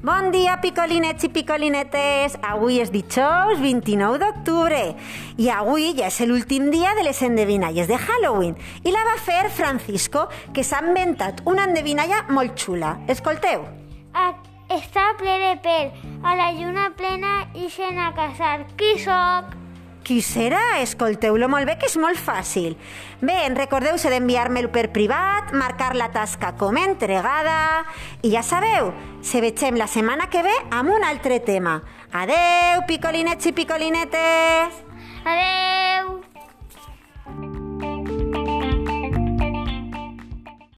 Bon dia, picolinets i picolinetes! Avui és dijous 29 d'octubre i avui ja és l'últim dia de les endevinalles de Halloween i la va fer Francisco, que s'ha inventat una endevinalla molt xula. Escolteu. Està ple de pèl. A la lluna plena ixen a casar. Qui sóc? Qui serà? Escolteu-lo molt bé, que és molt fàcil. Bé, recordeu-se d'enviar-me'l per privat, marcar la tasca com entregada... I ja sabeu, se vegem la setmana que ve amb un altre tema. Adeu, picolinets i picolinetes!